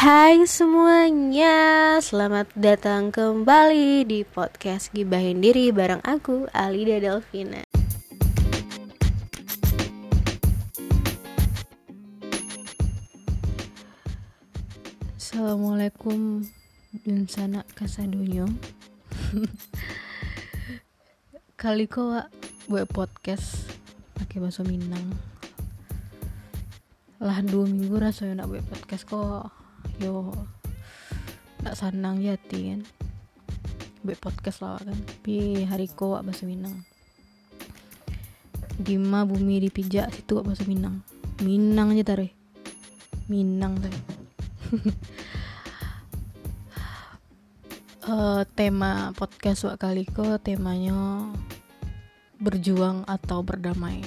Hai semuanya, selamat datang kembali di podcast Gibahin Diri bareng aku, Alida Delvina. Assalamualaikum Dunsana Kasadonyo Kali ko buat podcast pakai bahasa Minang. Lah dua minggu rasanya nak buat podcast kok yo tak senang jati kan buat podcast lah kan. Tapi hari ko wak bahasa Minang. Dima bumi dipijak situ wak bahasa Minang. Minang aja tarik Minang tuh uh, tema podcast wak kali ko temanya berjuang atau berdamai.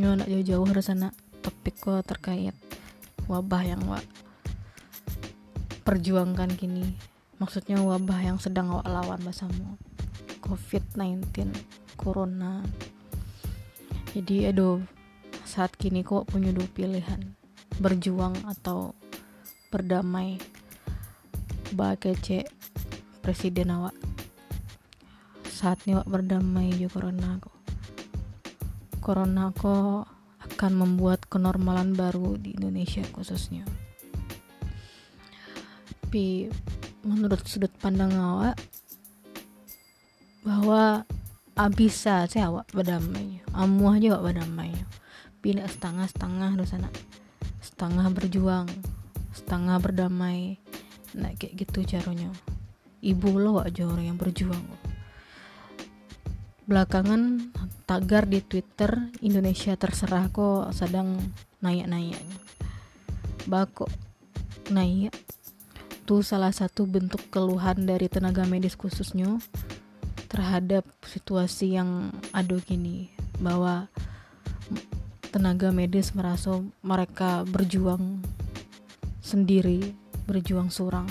Nyo nak jauh-jauh rasanya topik ko terkait wabah yang wak perjuangkan kini maksudnya wabah yang sedang awak lawan bersama. Covid-19 corona. Jadi aduh saat kini kok punya dua pilihan. Berjuang atau berdamai. Cek presiden awak. Saatnya awak berdamai juga corona kok. Corona kok akan membuat kenormalan baru di Indonesia khususnya tapi menurut sudut pandang awak bahwa abisa awak berdamai amuah awak berdamai pindah setengah-setengah di sana setengah berjuang setengah berdamai. Nah kayak gitu caranya ibu lo aja orang yang berjuang belakangan tagar di Twitter Indonesia terserah kok sedang naik-naiknya. Bako naik itu salah satu bentuk keluhan dari tenaga medis khususnya terhadap situasi yang ada gini bahwa tenaga medis merasa mereka berjuang sendiri, berjuang surang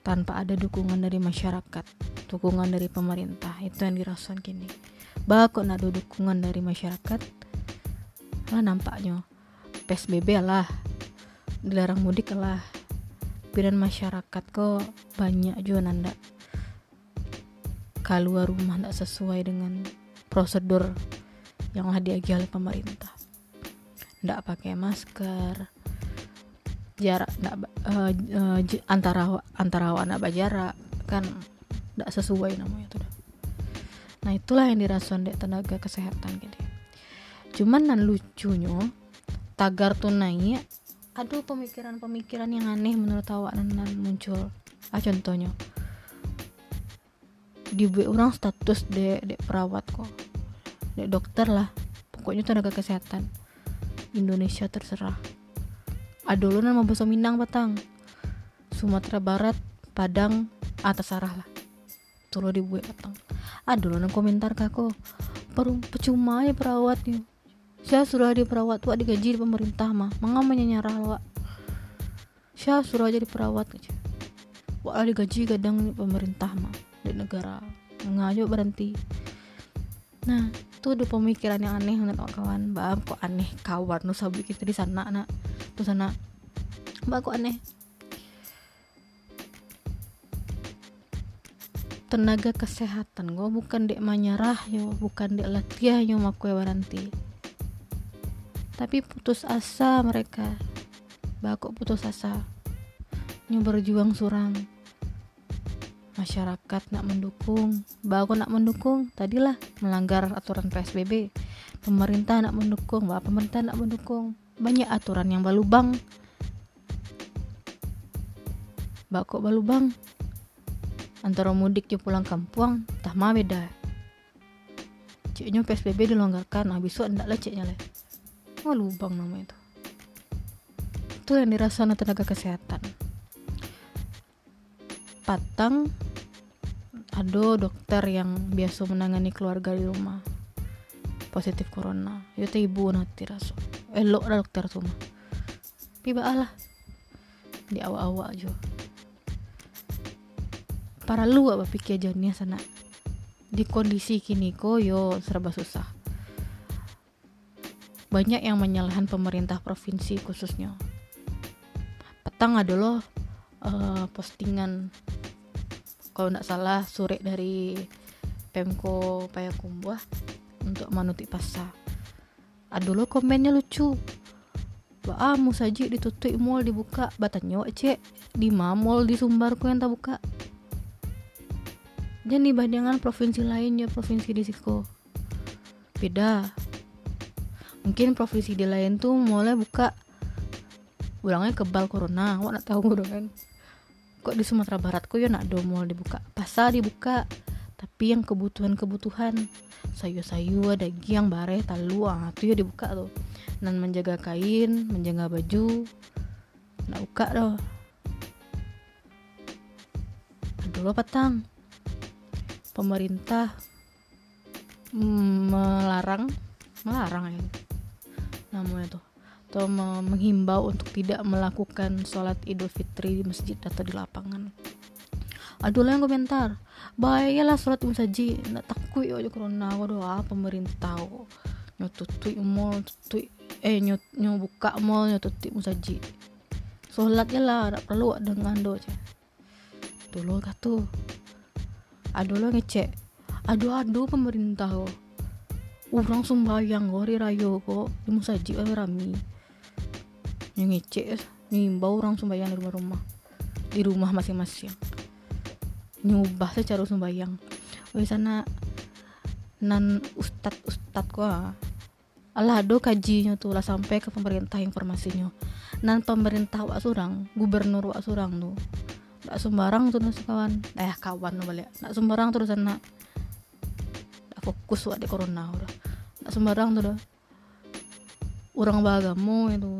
tanpa ada dukungan dari masyarakat, dukungan dari pemerintah. Itu yang dirasakan gini. Bah kok ada dukungan dari masyarakat? Lah nampaknya PSBB lah, dilarang mudik lah, pikiran masyarakat kok banyak juga nanda keluar rumah tidak sesuai dengan prosedur yang diagi oleh pemerintah. Tidak pakai masker. Jarak ndak uh, uh, antara antara anak jarak kan tidak sesuai namanya tuh nah itulah yang dirasakan dek tenaga kesehatan gitu cuman nan lucunya tagar tuh naik aduh pemikiran-pemikiran yang aneh menurut awak nan muncul. Ah contohnya. Di orang status dek dek perawat kok. Dek dokter lah. Pokoknya tenaga kesehatan. Indonesia terserah. Aduh lu nama bahasa Minang batang. Sumatera Barat Padang atas arah lah. Lo dibuat batang. Aduh lu komentar kako percuma ya perawatnya saya sudah di perawat tuh digaji di pemerintah mah. Mengamanya nyarah lo saya suruh jadi perawat aja. Wah digaji kadang di pemerintah mah. Di negara. Ngajo berhenti? Nah tuh ada pemikiran yang aneh menurut kawan. Mbak kok aneh? Kawan nu sabi kita di sana nak. Tuh sana. Mbak kok aneh? Tenaga kesehatan gue bukan dek menyerah yo. Bukan dek latihan yo makwe berhenti tapi putus asa mereka. Bakok putus asa. Nyu berjuang surang. Masyarakat nak mendukung. Bako nak mendukung tadilah melanggar aturan PSBB pemerintah nak mendukung bah pemerintah nak mendukung. Banyak aturan yang balubang bako balubang antara mudik ke pulang kampung tah mah beda. Ciknya PSBB dilonggarkan. Habis itu ndak leceknya lah oh lubang namanya itu? Itu yang dirasakan tenaga kesehatan. Patang ada dokter yang biasa menangani keluarga di rumah. Positif corona. Itu ibu nanti rasa. Elok lah dokter semua tapi lah. Di awal-awal aja. Para lu apa pikir jadinya sana? Di kondisi kini koyo serba susah banyak yang menyalahkan pemerintah provinsi khususnya. Petang ada loh uh, postingan. Kalau nggak salah sore dari Pemko Payakumbuh untuk manuti pasa ada loh komennya lucu. Wah, mau saja ditutup mall dibuka. Batanya cek. Di mall di Sumbarku yang tak buka? Jadi bandingan provinsi lainnya provinsi di Siko beda mungkin provinsi di lain tuh mulai buka. Ulangnya kebal corona wak nak tahu dong kan? Kok di Sumatera Barat kok ya nak do mall dibuka? Pasar dibuka tapi yang kebutuhan-kebutuhan. Sayur-sayur daging bare talu ah tuh ya dibuka tuh. Dan menjaga kain menjaga baju nak buka doh. Aduh lo petang pemerintah melarang melarang ya namanya tuh atau menghimbau untuk tidak melakukan sholat idul fitri di masjid atau di lapangan. Aduh lah yang komentar. Baiklah sholat masjid. Nak takut ya corona. Waduh ah pemerintah nyotutui mall tutui eh nyot nyot buka mall nyotutui masjid. Sholatnya lah tak perlu dengan do dulu katu aduh lo ngecek. Aduh aduh pemerintah oh orang sembayang oh hari raya kok di musajid oh rami. Yang ngecek ngimbau orang sembayang di rumah-rumah di rumah masing-masing. Nyubah secara sembayang oh sana nan ustad ustad kok Allah do kajinya tuh lah sampai ke pemerintah informasinya. Nan pemerintah wak surang gubernur wak surang tuh. Tak sembarang tuh kawan eh kawan balik. Tak sembarang terus anak fokus di corona udah sembarang tuh dah. Orang bagamu itu.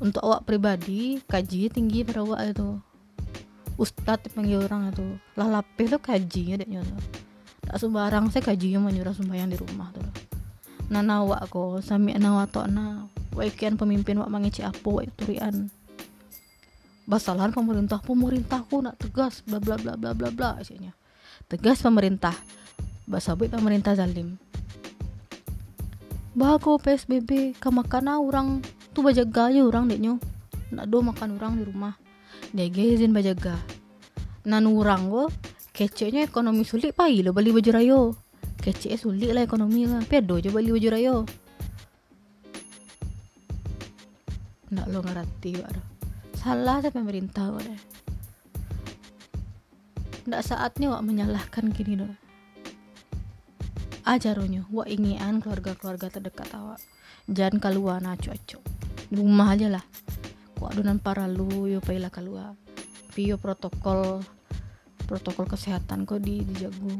Untuk awak pribadi kaji tinggi pada awak itu. Ustadz dipanggil orang itu. Lah lapis tuh kaji ya dek tak sembarang saya kaji yang menyuruh sembahyang di rumah tuh nah nawak kok sami nawak tok na. Wakian pemimpin wak mangici apa wak turian. Basalahan pemerintah pemerintahku nak tegas bla bla bla bla bla bla asyiknya tegas pemerintah. Basabui pemerintah zalim. Bago PSBB kamakana orang tuh bajaga aja orang deknya nak do makan orang di rumah. Dia izin bajaga. Nan orang go keceknya ekonomi sulit pai lo beli baju rayo kece sulit lah ekonomi lah. Pedo aja beli baju rayo nak lo ngerti waduh salah deh pemerintah udah ndak saatnya wak menyalahkan gini doh ajaronya wak ingian keluarga-keluarga terdekat awak. Jangan keluar cuaco di rumah aja lah. Kok adunan para lu yo pailah keluar pio protokol protokol kesehatan kok di dijago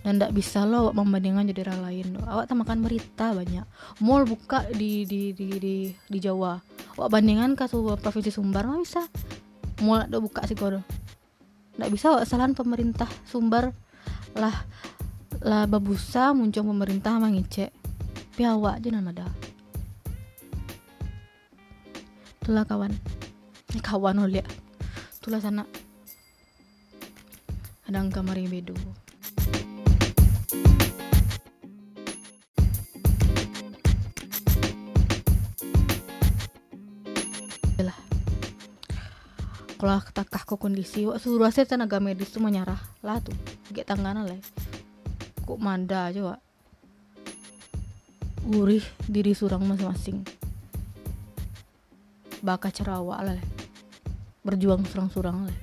dan ndak bisa lo membandingkan jadi orang lain lo awak makan merita banyak. Mall buka di di di di, di Jawa. Awak bandingkan ke provinsi Sumbar nggak bisa. Mall ada buka sih kau ndak bisa kesalahan pemerintah Sumbar lah lah babusa muncul pemerintah mangicek tapi awak aja nama dah itulah kawan. Ini kawan lihat itulah sana ada kamar yang bedo kalau ke kondisi wak saya tenaga medis tuh menyerah lah tuh gak tangan lah. Kok manda aja wak? Urih diri surang masing-masing. Baka cerawak lah. Berjuang surang-surang lah.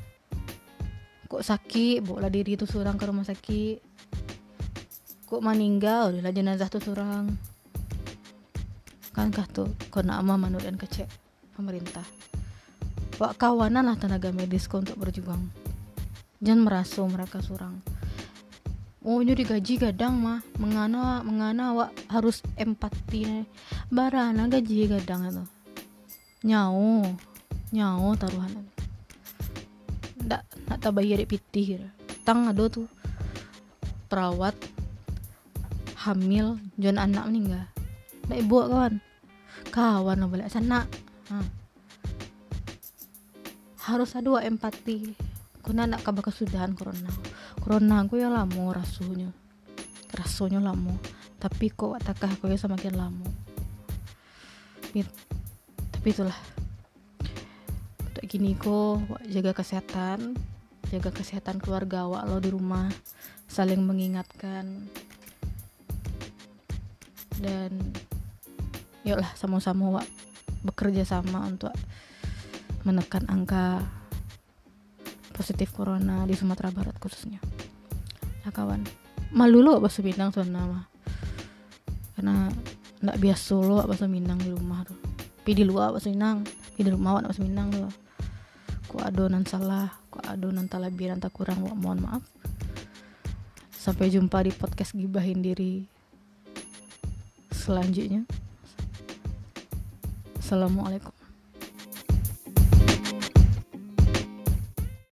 Kok sakit bawa diri itu surang ke rumah sakit. Kok meninggal udah jenazah tuh surang. Kan kah tuh kena ama manu dan kecek pemerintah kawanan lah tenaga medis kau untuk berjuang. Jangan merasa mereka surang. Oh nyuri gaji gadang mah. Mengana mengana wak harus empati. Barana gaji gadang itu. Nyau nyau taruhan. Ndak nak tabayar pitih. Tang ada tuh. Perawat hamil jangan anak meninggal. Ndak ibu kawan. Kawan boleh. Sana ha harus ada empati. Kuna nak kabah kesudahan corona. Corona aku ya lamo rasunya rasunya lamo tapi kok takah aku ya semakin lamo tapi itulah. Untuk gini kok jaga kesehatan. Jaga kesehatan keluarga awak lo di rumah. Saling mengingatkan. Dan yuklah sama-sama wak bekerja sama untuk menekan angka positif corona di Sumatera Barat khususnya. Nah kawan malu lo bahasa Minang tuh nama karena nggak biasa lo bahasa Minang di rumah tuh. Tapi di luar bahasa Minang di rumah bahasa Minang tuh ku adonan salah ku adonan tak lebih tak kurang wak mohon maaf. Sampai jumpa di podcast gibahin diri selanjutnya. Assalamualaikum